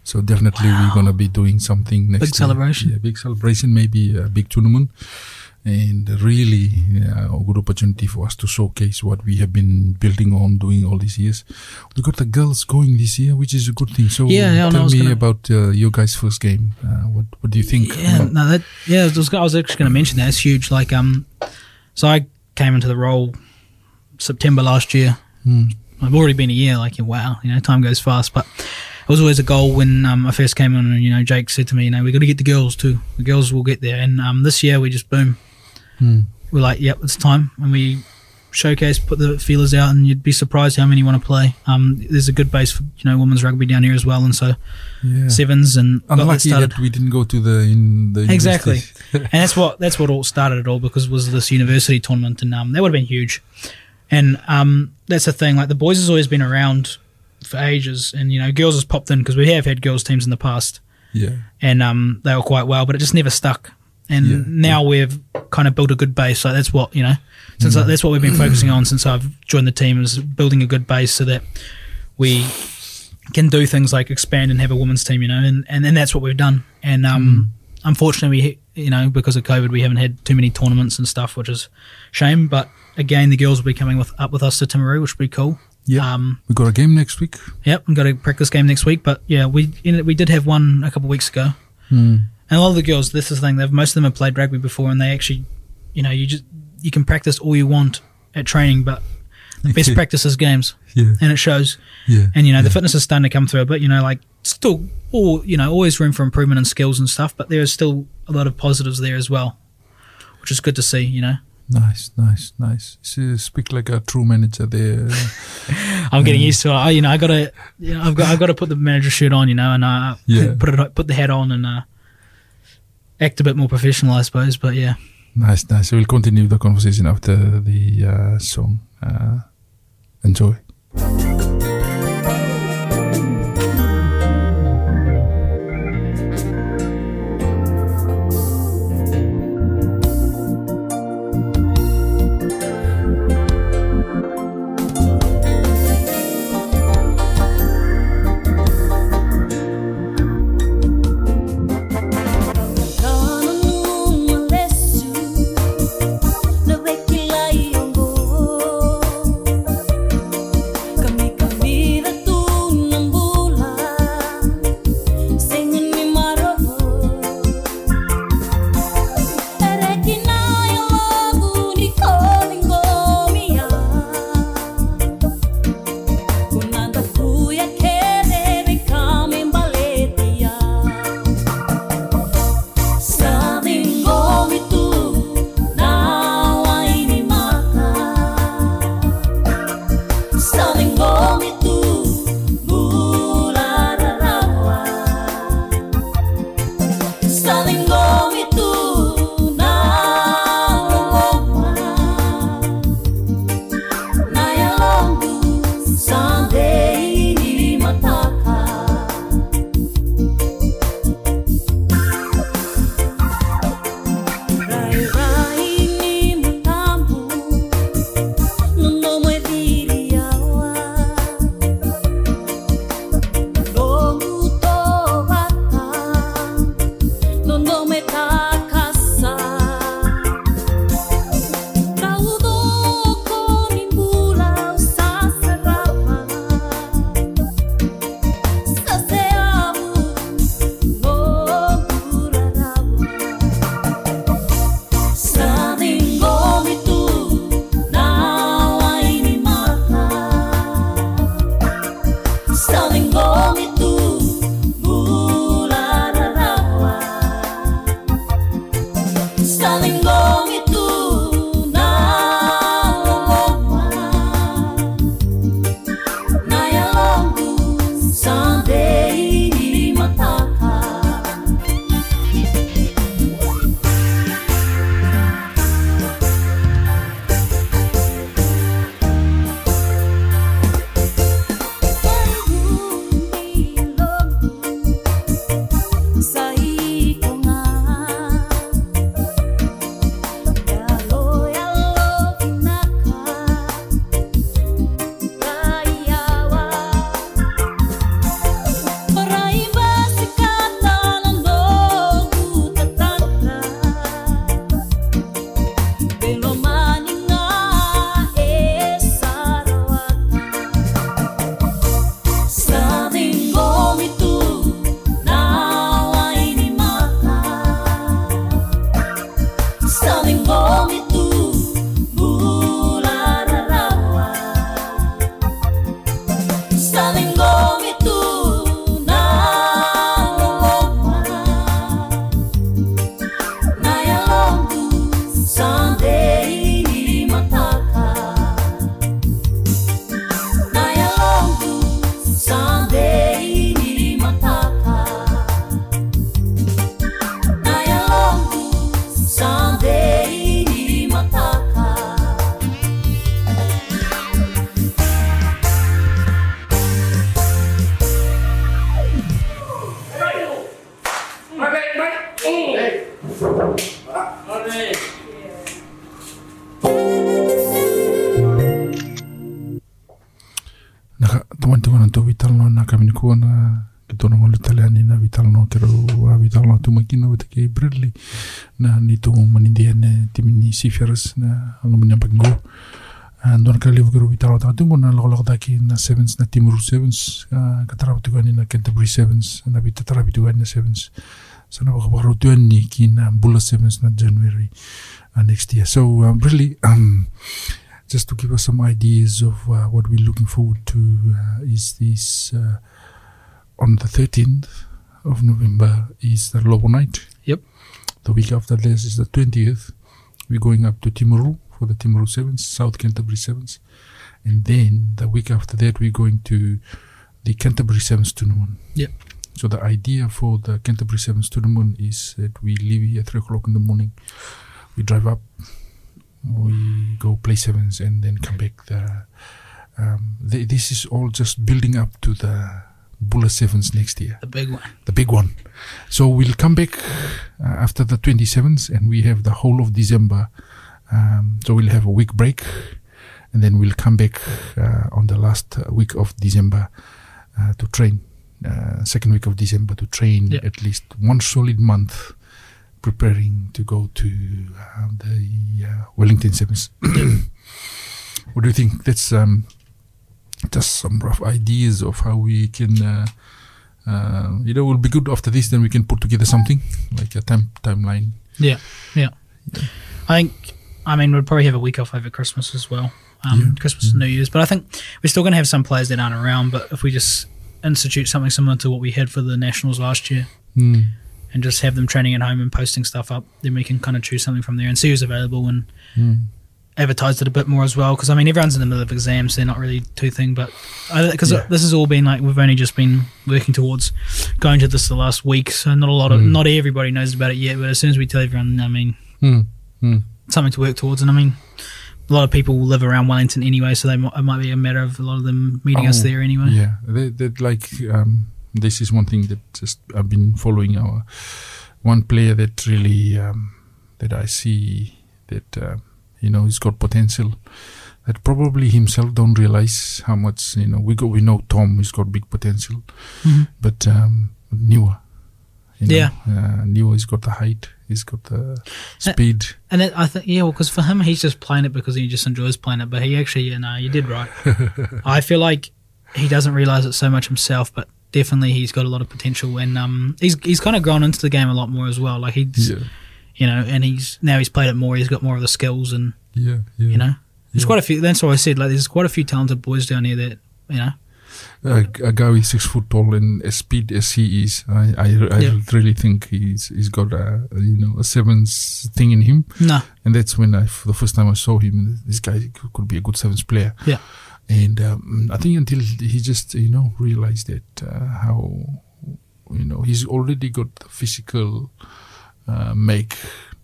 Speaker 1: So definitely
Speaker 2: Wow.
Speaker 1: we're gonna be doing something next
Speaker 2: Big celebration.
Speaker 1: Yeah, big celebration, maybe a big tournament, and really a good opportunity for us to showcase what we have been building on doing all these years. We got the girls going this year, which is a good thing. So
Speaker 2: Yeah, yeah,
Speaker 1: tell
Speaker 2: was
Speaker 1: me about uh, your guys' first game. Uh, what what do you think?
Speaker 2: Yeah,
Speaker 1: about-
Speaker 2: no, that yeah, I was, I was actually going to mention that. It's huge. Like, um, so I came into the role September last year.
Speaker 1: Hmm.
Speaker 2: I've already been a year. Like, wow, you know, time goes fast. But it was always a goal when um, I first came on. and you know, Jake said to me, you know, we got to get the girls too. The girls will get there. And um, this year we just boom,
Speaker 1: Hmm.
Speaker 2: we're like, yep, it's time, and we showcase, put the feelers out, and you'd be surprised how many want to play. Um, there's a good base for you know women's rugby down here as well, and so
Speaker 1: Yeah.
Speaker 2: sevens and
Speaker 1: Unlucky that we didn't go to the in the
Speaker 2: Exactly. and that's what that's what all started it all because was this university tournament and um, that would have been huge and um, that's the thing like the boys has always been around for ages and you know girls has popped in because we have had girls teams in the past
Speaker 1: yeah.
Speaker 2: and um, they were quite well but it just never stuck and
Speaker 1: Yeah,
Speaker 2: now we've kind of built a good base like that's what you know since
Speaker 1: Mm.
Speaker 2: that's what we've been focusing on since I've joined the team is building a good base so that we can do things like expand and have a women's team, you know, and, and, and that's what we've done. And um, unfortunately, we, you know, because of COVID, we haven't had too many tournaments and stuff, which is shame. But again, the girls will be coming with up with us to Timaru, which will be cool.
Speaker 1: Yeah.
Speaker 2: Um,
Speaker 1: we got a game next week.
Speaker 2: yep, we've got a practice game next week. But yeah, we we did have one a couple of weeks ago.
Speaker 1: Hmm.
Speaker 2: And a lot of the girls, this is the thing, they've most of them have played rugby before, and they actually, you know, you just you can practice all you want at training, but the best practice is games,
Speaker 1: Yeah.
Speaker 2: and it shows.
Speaker 1: Yeah.
Speaker 2: And you know, the fitness is starting to come through a bit. You know, like still, all you know, always room for improvement in skills and stuff, but there is still a lot of positives there as well, which is good to see. You know,
Speaker 1: Nice, nice, nice. So speak like a true manager there.
Speaker 2: I'm getting used to it. I, you know, I gotta, you know, I've got, I've got to put the manager shirt on, you know, and uh,
Speaker 1: Yeah.
Speaker 2: put it, put the hat on, and uh, act a bit more professional, I suppose. But yeah,
Speaker 1: nice, nice. We'll continue the conversation after the uh, song. Uh, enjoy. Taki na Sevens na Timaru Sevens uh, ka tarawa tuku ani na Canterbury Sevens na vita tarawa tuku ani na Sevens sana waka waka tu ani ki na Bula Sevens na January uh, next year so um, really um, just to give us some ideas of uh, what we're looking forward to uh, is this uh, on the 13th of November is the Lovo night.
Speaker 2: Yep.
Speaker 1: The week after this is the 20th. We're going up to Timaru for the Timaru Sevens, South Canterbury Sevens. And then the week after that, we're going to the Canterbury Sevens tournament.
Speaker 2: Yep.
Speaker 1: So the idea for the Canterbury Sevens tournament is that we leave here at 3 o'clock in the morning. We drive up, we go play sevens, and then come back. The, um, th- this is all just building up to the Bula Sevens next year
Speaker 2: The big one.
Speaker 1: the big one. So we'll come back uh, after the 27th and we have the whole of December. Um, so we'll have a week break and then we'll come back uh, on the last uh, week of December uh, to train. Uh, second week of December to train
Speaker 2: Yeah.
Speaker 1: at least one solid month preparing to go to uh, the uh, Wellington Sevens. what do you think? That's um, just some rough ideas of how we can uh, uh, you know, will be good after this. Then we can put together something like a time timeline.
Speaker 2: Yeah, yeah. I think, I mean, we'd probably have a week off over Christmas as well. Um,
Speaker 1: Yeah.
Speaker 2: Christmas and New Year's. But I think we're still going to have some players that aren't around. But if we just institute something similar to what we had for the Nationals last year
Speaker 1: Mm.
Speaker 2: and just have them training at home and posting stuff up, then we can kind of choose something from there and see who's available and
Speaker 1: Mm.
Speaker 2: Advertise it a bit more as well. Because, I mean, everyone's in the middle of exams. They're not really too thing. But because
Speaker 1: Yeah.
Speaker 2: this has all been like, we've only just been working towards going to this the last week. So not a lot of,
Speaker 1: Mm.
Speaker 2: not everybody knows about it yet. But as soon as we tell everyone, I mean,
Speaker 1: Mm. Mm.
Speaker 2: something to work towards. And I mean, a lot of people live around Wellington anyway, so they might, it might be a matter of a lot of them meeting us
Speaker 1: Oh,
Speaker 2: there anyway.
Speaker 1: Yeah, that, that like um, this is one thing that just I've been following our one player that really um, that I see that uh, you know he's got potential that probably himself don't realize how much you know we go we know Tom he's got big potential
Speaker 2: Mhm.
Speaker 1: but um, Niwa you know,
Speaker 2: Yeah.
Speaker 1: uh, He's got the height he's got the speed
Speaker 2: And it, I think, yeah, well, because for him, he's just playing it because he just enjoys playing it. But he actually, you know, you did right. I feel like he doesn't realize it so much himself, but definitely he's got a lot of potential, and um, he's he's kind of grown into the game a lot more as well. Like he's,
Speaker 1: yeah
Speaker 2: you know, and he's now he's played it more. He's got more of the skills, and
Speaker 1: yeah yeah
Speaker 2: you know, there's
Speaker 1: Yeah.
Speaker 2: quite a few. That's what I said. Like there's quite a few talented boys down here that you know.
Speaker 1: a, a guy with six foot tall and as speed as he is, I I, I
Speaker 2: Yeah.
Speaker 1: really think he's he's got a you know a sevens thing in him,
Speaker 2: No,
Speaker 1: and that's when I for the first time I saw him. This guy could- could be a good sevens player.
Speaker 2: Yeah.
Speaker 1: and um, I think until he just you know realized that uh, how you know he's already got the physical uh, make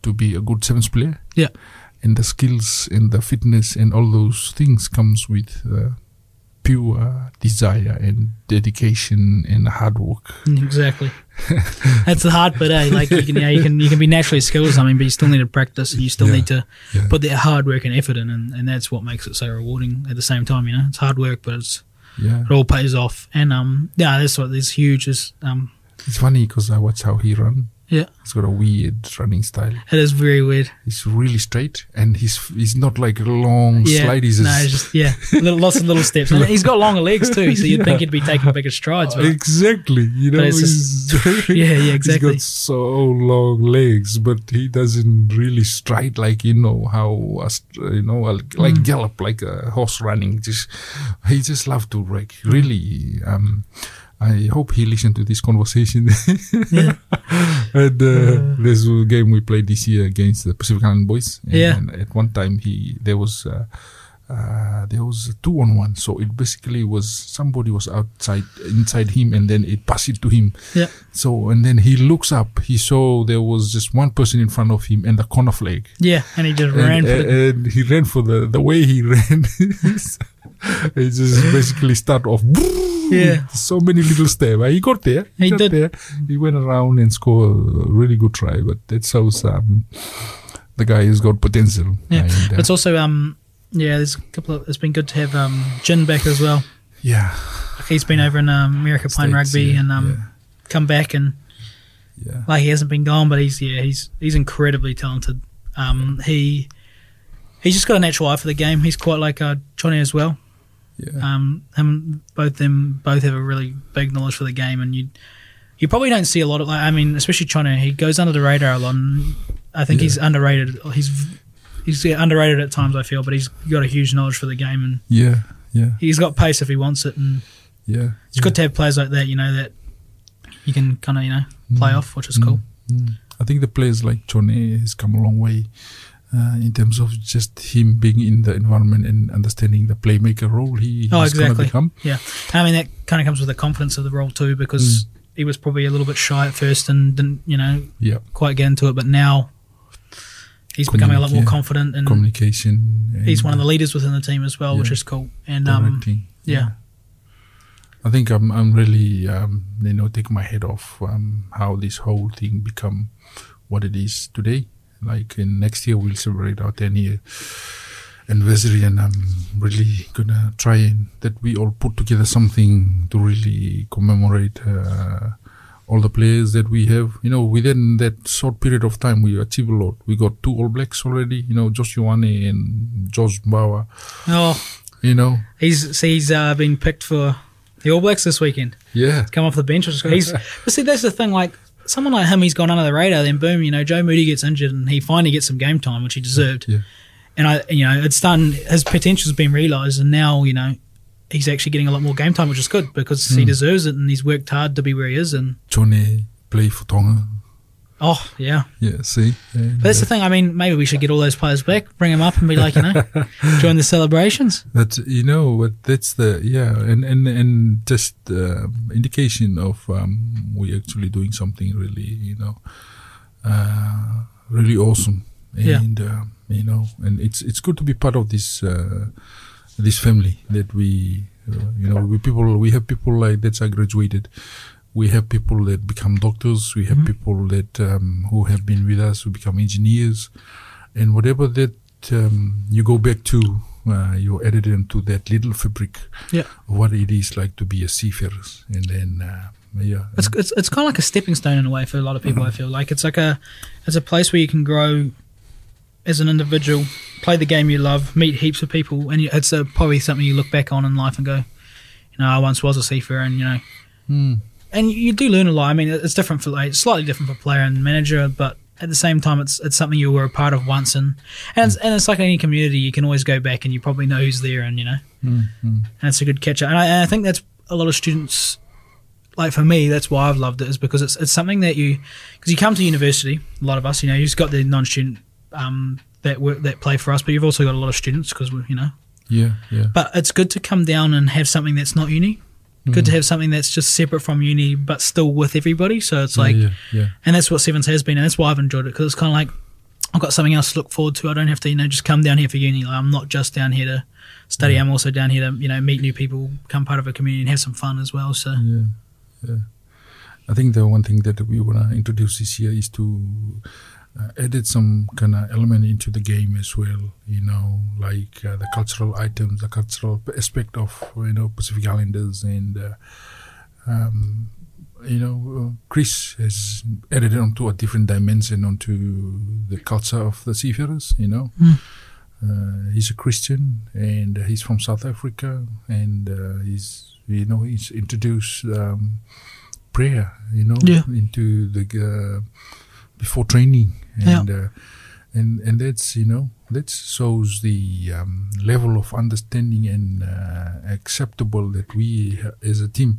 Speaker 1: to be a good sevens player.
Speaker 2: Yeah.
Speaker 1: and the skills and the fitness and all those things comes with. Uh, pure desire and dedication and hard work.
Speaker 2: Exactly. That's the hard bit, eh? Like you can, yeah, you can, you can be naturally skilled at something, but you still need to practice, and you still
Speaker 1: Yeah.
Speaker 2: need to
Speaker 1: Yeah.
Speaker 2: put that hard work and effort in, and, and that's what makes it so rewarding. At the same time, you know, it's hard work, but it's
Speaker 1: Yeah,
Speaker 2: it all pays off. And um, yeah, that's what is huge. Is um,
Speaker 1: it's funny because I watch how he run.
Speaker 2: Yeah.
Speaker 1: he's got a weird running style.
Speaker 2: it is very weird.
Speaker 1: He's really straight, and he's he's not like long
Speaker 2: Yeah,
Speaker 1: slide. He's
Speaker 2: no,
Speaker 1: just-
Speaker 2: yeah, little, lots of little steps, and he's got longer legs too. So you'd think he'd be taking bigger strides, but
Speaker 1: exactly. You know,
Speaker 2: it's yeah, yeah, exactly.
Speaker 1: He's got so long legs, but he doesn't really stride like you know how you know like
Speaker 2: Mm.
Speaker 1: gallop like a horse running. Just he just love to like really. Um, I hope he listened to this conversation.
Speaker 2: Yeah.
Speaker 1: and uh, there's a game we played this year against the Pacific Island boys. And,
Speaker 2: Yeah.
Speaker 1: and at one time he there was. Uh, uh, there was a two on one, so it basically was somebody was outside inside him, and then it passed it to him.
Speaker 2: Yeah.
Speaker 1: So and then he looks up. He saw there was just one person in front of him and the corner flag.
Speaker 2: yeah, and he just
Speaker 1: And,
Speaker 2: ran for the,
Speaker 1: and he ran for the the way he ran. He just basically start off.
Speaker 2: Yeah.
Speaker 1: So many little steps. He got there. He,
Speaker 2: He
Speaker 1: got
Speaker 2: did.
Speaker 1: there. He went around and scored a really good try. But that shows um, the guy has got potential.
Speaker 2: Yeah.
Speaker 1: And, uh,
Speaker 2: It's also um, yeah, there's a couple of. It's been good to have um, Jin back as well.
Speaker 1: Yeah.
Speaker 2: Like he's been over in um, America playing rugby
Speaker 1: yeah,
Speaker 2: and um, come back and
Speaker 1: yeah. yeah.
Speaker 2: like he hasn't been gone, but he's yeah he's he's incredibly talented. Um, he he's just got a natural eye for the game. He's quite like uh, Johnny as well.
Speaker 1: Yeah.
Speaker 2: Um, him, both them both have a really big knowledge for the game, and you you probably don't see a lot of like I mean, especially China. He goes under the radar a lot. And I think
Speaker 1: Yeah.
Speaker 2: he's underrated. He's he's underrated at times. I feel, but he's got a huge knowledge for the game, and
Speaker 1: yeah. Yeah.
Speaker 2: he's got pace if he wants it. And
Speaker 1: Yeah.
Speaker 2: it's good to have players like that. You know that you can kind of you know play off, which is
Speaker 1: Mm,
Speaker 2: cool.
Speaker 1: mm. I think the players like Johnny has come a long way uh, in terms of just him being in the environment and understanding the playmaker role he
Speaker 2: Oh,
Speaker 1: he's gonna
Speaker 2: exactly.
Speaker 1: become.
Speaker 2: Yeah, I mean that kind of comes with the confidence of the role too, because he was probably a little bit shy at first and didn't you know
Speaker 1: Yeah.
Speaker 2: quite get into it, but now he's becoming a lot more confident and
Speaker 1: Communication. And
Speaker 2: he's one of the leaders within the team as well, which is cool. And um,
Speaker 1: directing.
Speaker 2: yeah.
Speaker 1: I think I'm I'm really um, you know take my head off um, how this whole thing become what it is today. Like in next year we'll celebrate our 10 year anniversary, and I'm really gonna try and that we all put together something to really commemorate. Uh, all the players that we have, you know, within that short period of time, we achieved a lot. We got two All Blacks already, you know, Josh Ioane and George Bower,
Speaker 2: oh,
Speaker 1: you know,
Speaker 2: he's so he's uh, been picked for the All Blacks this weekend.
Speaker 1: yeah,
Speaker 2: Come off the bench, which is good. He's but see that's the thing. Like someone like him, he's gone under the radar. Then boom, you know, Joe Moody gets injured and he finally gets some game time, which he deserved.
Speaker 1: yeah.
Speaker 2: And I, you know, it's done. His potential's been realised, and now you know he's actually getting a lot more game time, which is good because he
Speaker 1: Mm.
Speaker 2: deserves it and he's worked hard to be where he is. And
Speaker 1: Johnny play for Tonga.
Speaker 2: Oh yeah,
Speaker 1: Yeah, see. And,
Speaker 2: but that's the
Speaker 1: uh,
Speaker 2: thing. I mean, maybe we should get all those players back, bring them up, and be like, you know, join the celebrations.
Speaker 1: But you know, but that's the yeah, and and and just uh, indication of um, we actually doing something really, you know, uh, really awesome.
Speaker 2: Yeah.
Speaker 1: And uh, you know, and it's it's good to be part of this uh, this family that we, uh, you know, we people we have people like that are graduated. We have people that become doctors. We have
Speaker 2: Mhm.
Speaker 1: people that um, who have been with us who become engineers, and whatever that um, you go back to, uh, you're added into that little fabric
Speaker 2: Yeah.
Speaker 1: what it is like to be a seafarer, and then uh, yeah,
Speaker 2: It's it's it's kind of like a stepping stone in a way for a lot of people. I feel like it's like a it's a place where you can grow as an individual, play the game you love, meet heaps of people, and you, it's a, probably something you look back on in life and go, you know, I once was a seafarer, and you know,
Speaker 1: Hmm.
Speaker 2: And you do learn a lot. I mean, it's different for like it's slightly different for player and manager, but at the same time, it's it's something you were a part of once, and and it's, and it's like any community, you can always go back and you probably know who's there, and you know,
Speaker 1: Hmm, hmm.
Speaker 2: and it's a good catch up. And I, and I think that's a lot of students. Like for me, that's why I've loved it is because it's it's something that you because you come to university. A lot of us, you know, you've got the non-student um, that work that play for us, but you've also got a lot of students because we, you know.
Speaker 1: yeah, yeah,
Speaker 2: But it's good to come down and have something that's not uni. Good to mm. have something that's just separate from uni, but still with everybody. So it's like,
Speaker 1: yeah, yeah,
Speaker 2: and that's what Sevens has been, and that's why I've enjoyed it because it's kind of like I've got something else to look forward to. I don't have to, you know, just come down here for uni. Like, I'm not just down here to study. I'm also down here to, you know, meet new people, become part of a community, and have some fun as well. So
Speaker 1: yeah, yeah. I think the one thing that we want to introduce this year is to uh, added some kind of element into the game as well. You know, like uh, the cultural items, the cultural aspect of you know Pacific Islanders, and uh, um, you know, uh, Chris has added onto a different dimension onto the culture of the seafarers. You know.
Speaker 2: Mm.
Speaker 1: He's a Christian and he's from South Africa and uh, he's you know he's introduced um, prayer you know
Speaker 2: Yeah.
Speaker 1: into the uh, before training
Speaker 2: Yeah.
Speaker 1: and uh, and and that's you know that shows the um, level of understanding and uh, acceptable that we ha- as a team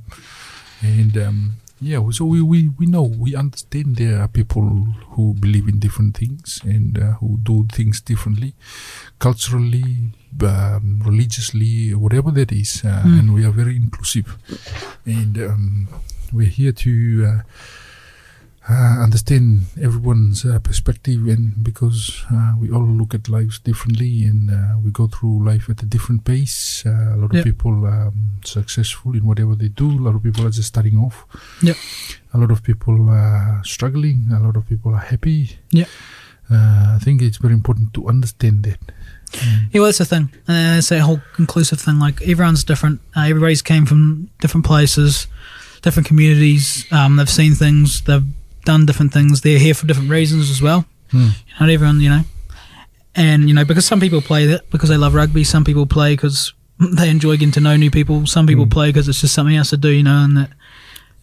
Speaker 1: and um, yeah so we, we we know we understand there are people who believe in different things and uh, who do things differently culturally um, religiously whatever that is uh,
Speaker 2: Mm.
Speaker 1: and we are very inclusive and um, we're here to uh, understand everyone's uh, perspective and because uh, we all look at lives differently and uh, we go through life at a different pace uh, a lot of
Speaker 2: Yeah.
Speaker 1: people um, successful in whatever they do a lot of people are just starting off
Speaker 2: Yeah.
Speaker 1: a lot of people are struggling a lot of people are happy
Speaker 2: Yeah.
Speaker 1: uh, I think it's very important to understand that
Speaker 2: Yeah, well, that's the thing. Uh, it's that whole inclusive thing. Like everyone's different. Uh, everybody's came from different places, different communities. Um, they've seen things. They've done different things. They're here for different reasons as well.
Speaker 1: Hmm.
Speaker 2: Not everyone, you know. And you know, because some people play that because they love rugby. Some people play because they enjoy getting to know new people. Some people
Speaker 1: Hmm.
Speaker 2: play because it's just something else to do. You know, and that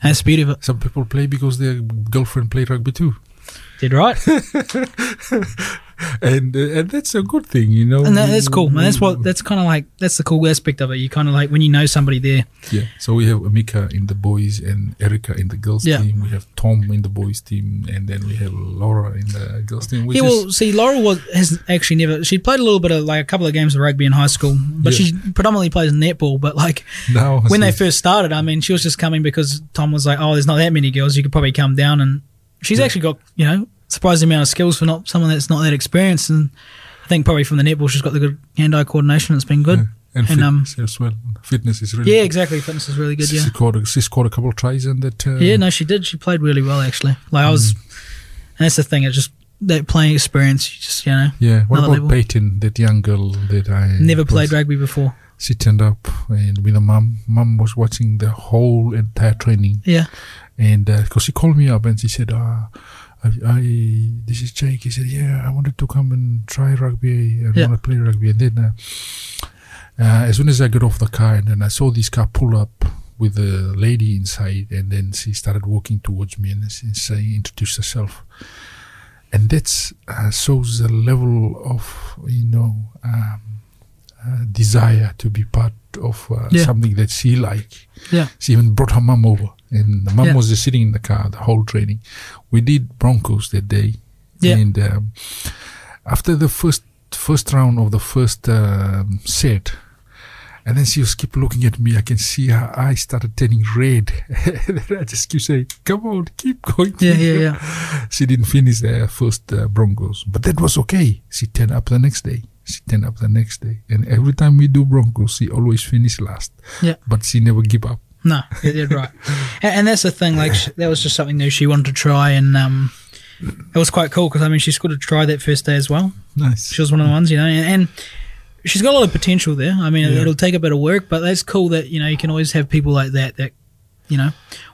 Speaker 2: that's the beauty of it.
Speaker 1: Some people play because their girlfriend play rugby too,
Speaker 2: Did right.
Speaker 1: and uh, and that's a good thing, you know.
Speaker 2: and that, that's cool. And that's what that's kind of like that's the cool aspect of it. You kind of like when you know somebody there.
Speaker 1: Yeah. So we have Amika in the boys and Erica in the girls
Speaker 2: Yeah.
Speaker 1: team. We have Tom in the boys team, and then we have Laura in the girls team.
Speaker 2: Yeah, well, see, Laurel was has actually never. She played a little bit of like a couple of games of rugby in high school, but
Speaker 1: Yeah.
Speaker 2: she predominantly plays netball. But like
Speaker 1: now
Speaker 2: when they first started, I mean, she was just coming because Tom was like, "Oh, there's not that many girls. You could probably come down." And she's
Speaker 1: Yeah.
Speaker 2: actually got you know surprising amount of skills for not someone that's not that experienced. And I think probably from the netball, she's got the good hand-eye coordination. It's been good.
Speaker 1: Yeah. and,
Speaker 2: and, um,
Speaker 1: fitness as well. Fitness is really
Speaker 2: Yeah,
Speaker 1: good.
Speaker 2: exactly. Fitness is really good.
Speaker 1: She
Speaker 2: Yeah.
Speaker 1: scored, a, she scored a couple of tries in that. Uh,
Speaker 2: Yeah, no, she did. She played really well actually. Like I
Speaker 1: Mm.
Speaker 2: was, and that's the thing. It's just that playing experience. You just you know
Speaker 1: Yeah. What about
Speaker 2: level.
Speaker 1: Peyton, that young girl that I
Speaker 2: never played rugby before.
Speaker 1: She turned up and with a mum. Mum was watching the whole entire training,
Speaker 2: Yeah.
Speaker 1: And because she called me up and she said, uh, I, I, this is Jake. He said, yeah, I wanted to come and try rugby and
Speaker 2: Yeah.
Speaker 1: want to play rugby. And then, uh, uh, as soon as I got off the car, and then I saw this car pull up with a lady inside, and then she started walking towards me and she, she introduced herself. And that's uh, shows the level of you know um, uh, desire to be part of uh,
Speaker 2: Yeah.
Speaker 1: something that she like.
Speaker 2: Yeah.
Speaker 1: She even brought her mum over, and the mum
Speaker 2: Yeah.
Speaker 1: was just sitting in the car the whole training. We did Broncos that day,
Speaker 2: Yeah.
Speaker 1: and um, after the first first round of the first um, set, and then she was keep looking at me. I can see her eyes started turning red. and then I just keep saying, "Come on, keep going."
Speaker 2: Yeah, yeah,
Speaker 1: going."
Speaker 2: yeah.
Speaker 1: She didn't finish the first uh, Broncos, but that was okay. She turned up the next day. She turned up the next day, and every time we do Broncos, she always finish last.
Speaker 2: Yeah.
Speaker 1: but she never give up.
Speaker 2: No, yeah, you're right. And, and that's the thing. Like sh- that was just something new she wanted to try, and um, it was quite cool because I mean she's got to try that first day as well.
Speaker 1: Nice.
Speaker 2: She was one of the ones, you know, and, and she's got a lot of potential there. I mean,
Speaker 1: Yeah.
Speaker 2: it'll take a bit of work, but that's cool that you know you can always have people like that that you know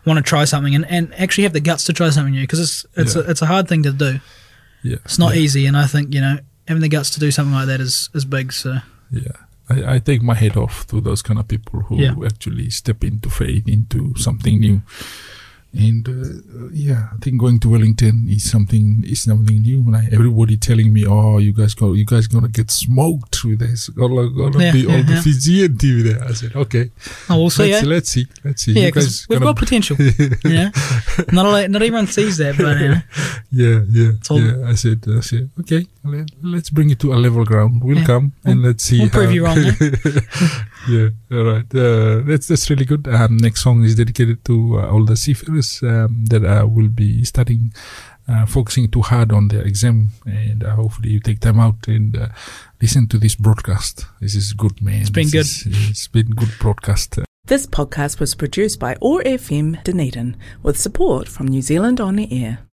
Speaker 2: want to try something and, and actually have the guts to try something new because it's it's
Speaker 1: Yeah.
Speaker 2: a, it's a hard thing to do.
Speaker 1: Yeah,
Speaker 2: It's not
Speaker 1: yeah.
Speaker 2: easy, and I think you know having the guts to do something like that is is big. So
Speaker 1: Yeah. I, I take my head off to those kind of people who
Speaker 2: Yeah.
Speaker 1: actually step into faith, into something new. And uh, yeah, I think going to Wellington is something is something new. Like everybody telling me, "Oh, you guys go, you guys gonna get smoked with this. Gonna, gonna
Speaker 2: Yeah,
Speaker 1: be all
Speaker 2: yeah,
Speaker 1: the
Speaker 2: yeah.
Speaker 1: Fijian team there." I said, "Okay,
Speaker 2: oh, we'll see.
Speaker 1: let's,
Speaker 2: eh?
Speaker 1: let's see, let's see.
Speaker 2: Yeah,
Speaker 1: You
Speaker 2: because
Speaker 1: guys
Speaker 2: we've got potential. yeah, not lot- not everyone sees that, but you know,
Speaker 1: yeah, yeah, yeah. I said, I said, okay, let, let's bring it to a level ground. We'll
Speaker 2: Yeah.
Speaker 1: come and let's see.
Speaker 2: we'll prove you wrong.
Speaker 1: Yeah, all right. Uh, that's that's really good. Um, next song is dedicated to uh, all the seafarers um, that uh, will be studying, uh, focusing too hard on their exam, and uh, hopefully you take time out and uh, listen to this broadcast. This is good, man. It's
Speaker 2: been good.
Speaker 1: it's been good broadcast.
Speaker 5: This podcast was produced by OAR FM Dunedin with support from New Zealand On the Air.